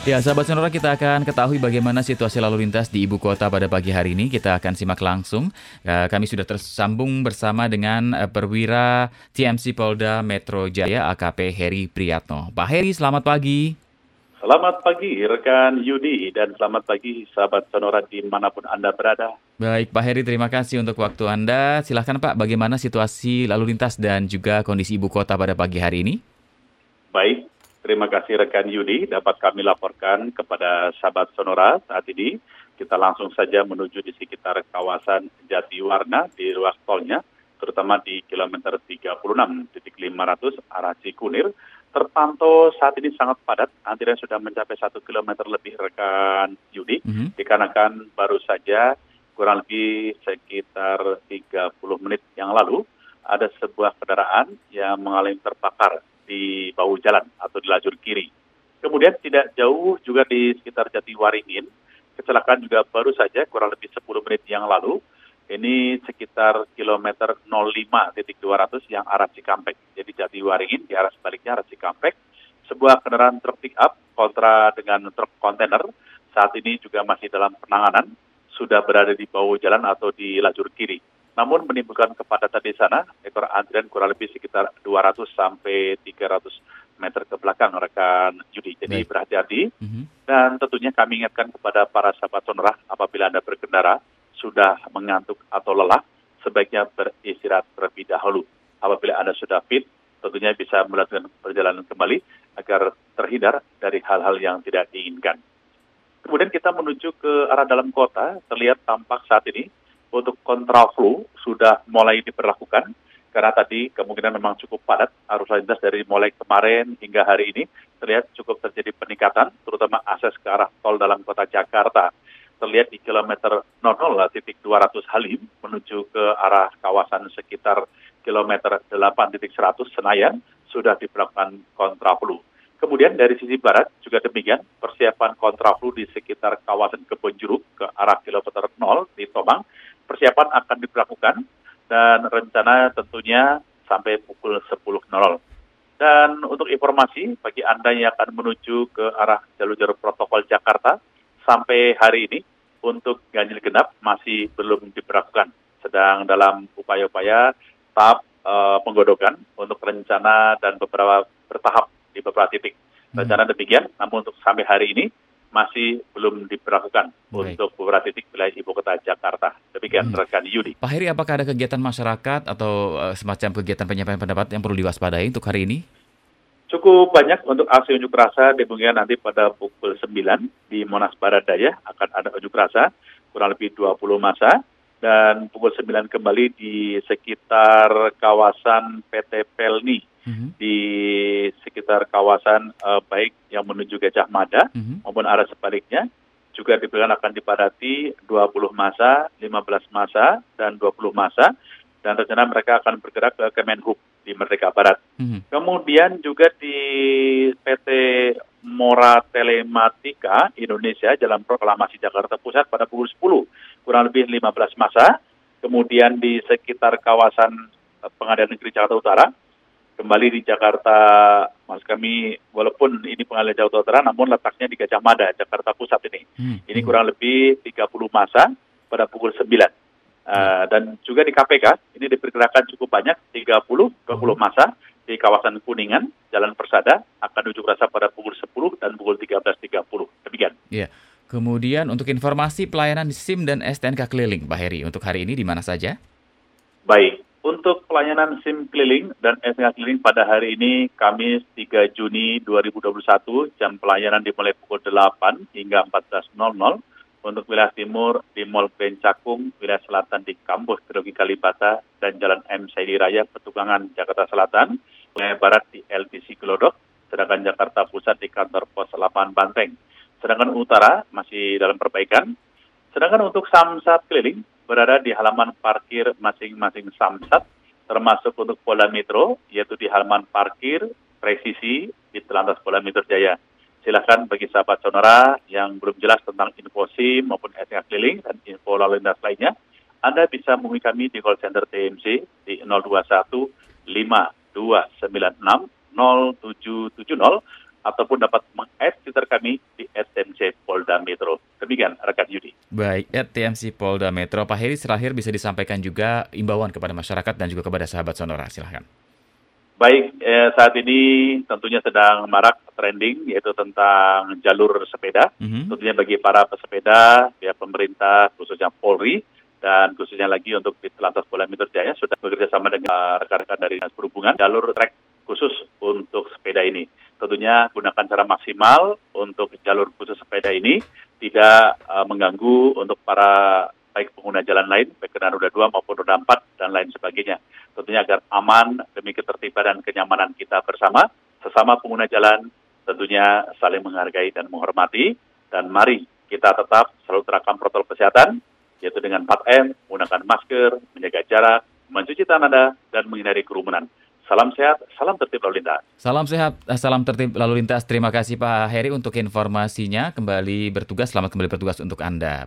Ya, sahabat Sonora kita akan ketahui bagaimana situasi lalu lintas di ibu kota pada pagi hari ini. Kita akan simak langsung. Ya, kami sudah tersambung bersama dengan uh, perwira TMC Polda Metro Jaya AKP Heri Priyatno. Pak Heri, selamat pagi. Selamat pagi rekan Yudi dan selamat pagi sahabat Sonora di mana pun Anda berada. Baik Pak Heri, terima kasih untuk waktu Anda. Silahkan Pak, bagaimana situasi lalu lintas dan juga kondisi ibu kota pada pagi hari ini? Baik, Terima kasih rekan Yudi dapat kami laporkan kepada sahabat Sonora saat ini. Kita langsung saja menuju di sekitar kawasan Jatiwarna di ruas tolnya, terutama di kilometer 36.500 arah Cikunir. Terpantau saat ini sangat padat, antrian sudah mencapai satu kilometer lebih rekan Yudi, mm -hmm. dikarenakan baru saja kurang lebih sekitar 30 menit yang lalu ada sebuah kendaraan yang mengalami terbakar di bahu jalan atau di lajur kiri. Kemudian tidak jauh juga di sekitar Jatiwaringin, kecelakaan juga baru saja kurang lebih 10 menit yang lalu. Ini sekitar kilometer 05.200 yang arah Cikampek. Jadi Jatiwaringin di arah sebaliknya arah Cikampek. Sebuah kendaraan truk pick up kontra dengan truk kontainer saat ini juga masih dalam penanganan, sudah berada di bawah jalan atau di lajur kiri namun menimbulkan kepadatan di sana, ekor antrian kurang lebih sekitar 200 sampai 300 meter ke belakang rekan Judi. Jadi berhati-hati mm -hmm. dan tentunya kami ingatkan kepada para sahabat sonora apabila Anda berkendara sudah mengantuk atau lelah, sebaiknya beristirahat terlebih dahulu. Apabila Anda sudah fit, tentunya bisa melakukan perjalanan kembali agar terhindar dari hal-hal yang tidak diinginkan. Kemudian kita menuju ke arah dalam kota, terlihat tampak saat ini untuk kontraflow sudah mulai diberlakukan karena tadi kemungkinan memang cukup padat arus lalu lintas dari mulai kemarin hingga hari ini terlihat cukup terjadi peningkatan terutama akses ke arah tol dalam kota Jakarta terlihat di kilometer 00 titik 200 Halim menuju ke arah kawasan sekitar kilometer 8 titik 100 Senayan sudah diberlakukan kontraflow. Kemudian dari sisi barat juga demikian persiapan kontraflow di sekitar kawasan Kebonjeruk ke arah kilometer 0 di Tomang persiapan akan diberlakukan dan rencana tentunya sampai pukul 10.00. Dan untuk informasi bagi Anda yang akan menuju ke arah jalur-jalur protokol Jakarta, sampai hari ini untuk ganjil genap masih belum diberlakukan. Sedang dalam upaya-upaya tahap uh, penggodokan untuk rencana dan beberapa bertahap di beberapa titik. Hmm. Rencana demikian, namun untuk sampai hari ini masih belum diberlakukan Baik. untuk beberapa titik wilayah ibu kota Jakarta. Demikian hmm. rekan Yudi. Pak Heri, apakah ada kegiatan masyarakat atau uh, semacam kegiatan penyampaian pendapat yang perlu diwaspadai untuk hari ini? Cukup banyak untuk aksi unjuk rasa dimungkinkan nanti pada pukul 9 di Monas Barat Daya akan ada unjuk rasa kurang lebih 20 masa dan pukul 9 kembali di sekitar kawasan PT Pelni mm-hmm. di sekitar kawasan uh, baik yang menuju Gajah Mada mm-hmm. maupun arah sebaliknya juga diberikan akan dipadati 20 masa, 15 masa, dan 20 masa dan rencana mereka akan bergerak ke Kemenhub di Merdeka Barat. Mm-hmm. Kemudian juga di PT Mora Telematika Indonesia Jalan Proklamasi Jakarta Pusat pada pukul 10 kurang lebih 15 masa. Kemudian di sekitar kawasan eh, Pengadilan Negeri Jakarta Utara kembali di Jakarta, mas kami walaupun ini pengalian Jakarta Utara, namun letaknya di Gajah Mada, Jakarta Pusat ini. Hmm. Ini kurang lebih 30 masa pada pukul 9. Uh, hmm. dan juga di KPK ini diperkirakan cukup banyak 30 20 hmm. masa di kawasan Kuningan Jalan Persada akan unjuk rasa pada pukul 10 dan pukul 13.30 demikian. Iya. Yeah. Kemudian untuk informasi pelayanan SIM dan STNK keliling Pak Heri untuk hari ini di mana saja? Baik, pelayanan SIM keliling dan SNK keliling pada hari ini Kamis 3 Juni 2021 jam pelayanan dimulai pukul 8 hingga 14.00 untuk wilayah timur di Mall Cakung, wilayah selatan di Kampus Teologi Kalibata dan Jalan M. Saidi Raya, Petugangan, Jakarta Selatan, wilayah barat di LTC Glodok, sedangkan Jakarta Pusat di kantor pos 8 Banteng. Sedangkan utara masih dalam perbaikan. Sedangkan untuk samsat keliling berada di halaman parkir masing-masing samsat, termasuk untuk Polda Metro, yaitu di halaman parkir presisi di Telantas Polda Metro Jaya. Silakan bagi sahabat sonora yang belum jelas tentang info SIM maupun SNK keliling dan info lalu lintas lainnya, Anda bisa menghubungi kami di call center TMC di 021 5296 0770 ataupun dapat meng-add Twitter kami di @tmc Polda Metro. Demikian rekan Yudi. Baik, TMC Polda Metro. Pak Heri, terakhir bisa disampaikan juga imbauan kepada masyarakat dan juga kepada sahabat Sonora. Silahkan. Baik, eh, saat ini tentunya sedang marak trending yaitu tentang jalur sepeda. Mm-hmm. Tentunya bagi para pesepeda, pihak pemerintah khususnya Polri dan khususnya lagi untuk di Telantas Polda Metro Jaya sudah bekerja sama dengan rekan-rekan dari Dinas Perhubungan jalur trek khusus untuk sepeda ini. Tentunya gunakan cara maksimal untuk jalur khusus sepeda ini tidak uh, mengganggu untuk para baik pengguna jalan lain, baik kendaraan roda dua maupun roda empat dan lain sebagainya. Tentunya agar aman demi ketertiban dan kenyamanan kita bersama, sesama pengguna jalan, tentunya saling menghargai dan menghormati. Dan mari kita tetap selalu terakam protokol kesehatan, yaitu dengan 4M, menggunakan masker, menjaga jarak, mencuci tangan dan menghindari kerumunan. Salam sehat, salam tertib lalu lintas. Salam sehat, eh, salam tertib lalu lintas. Terima kasih Pak Heri untuk informasinya. Kembali bertugas, selamat kembali bertugas untuk Anda.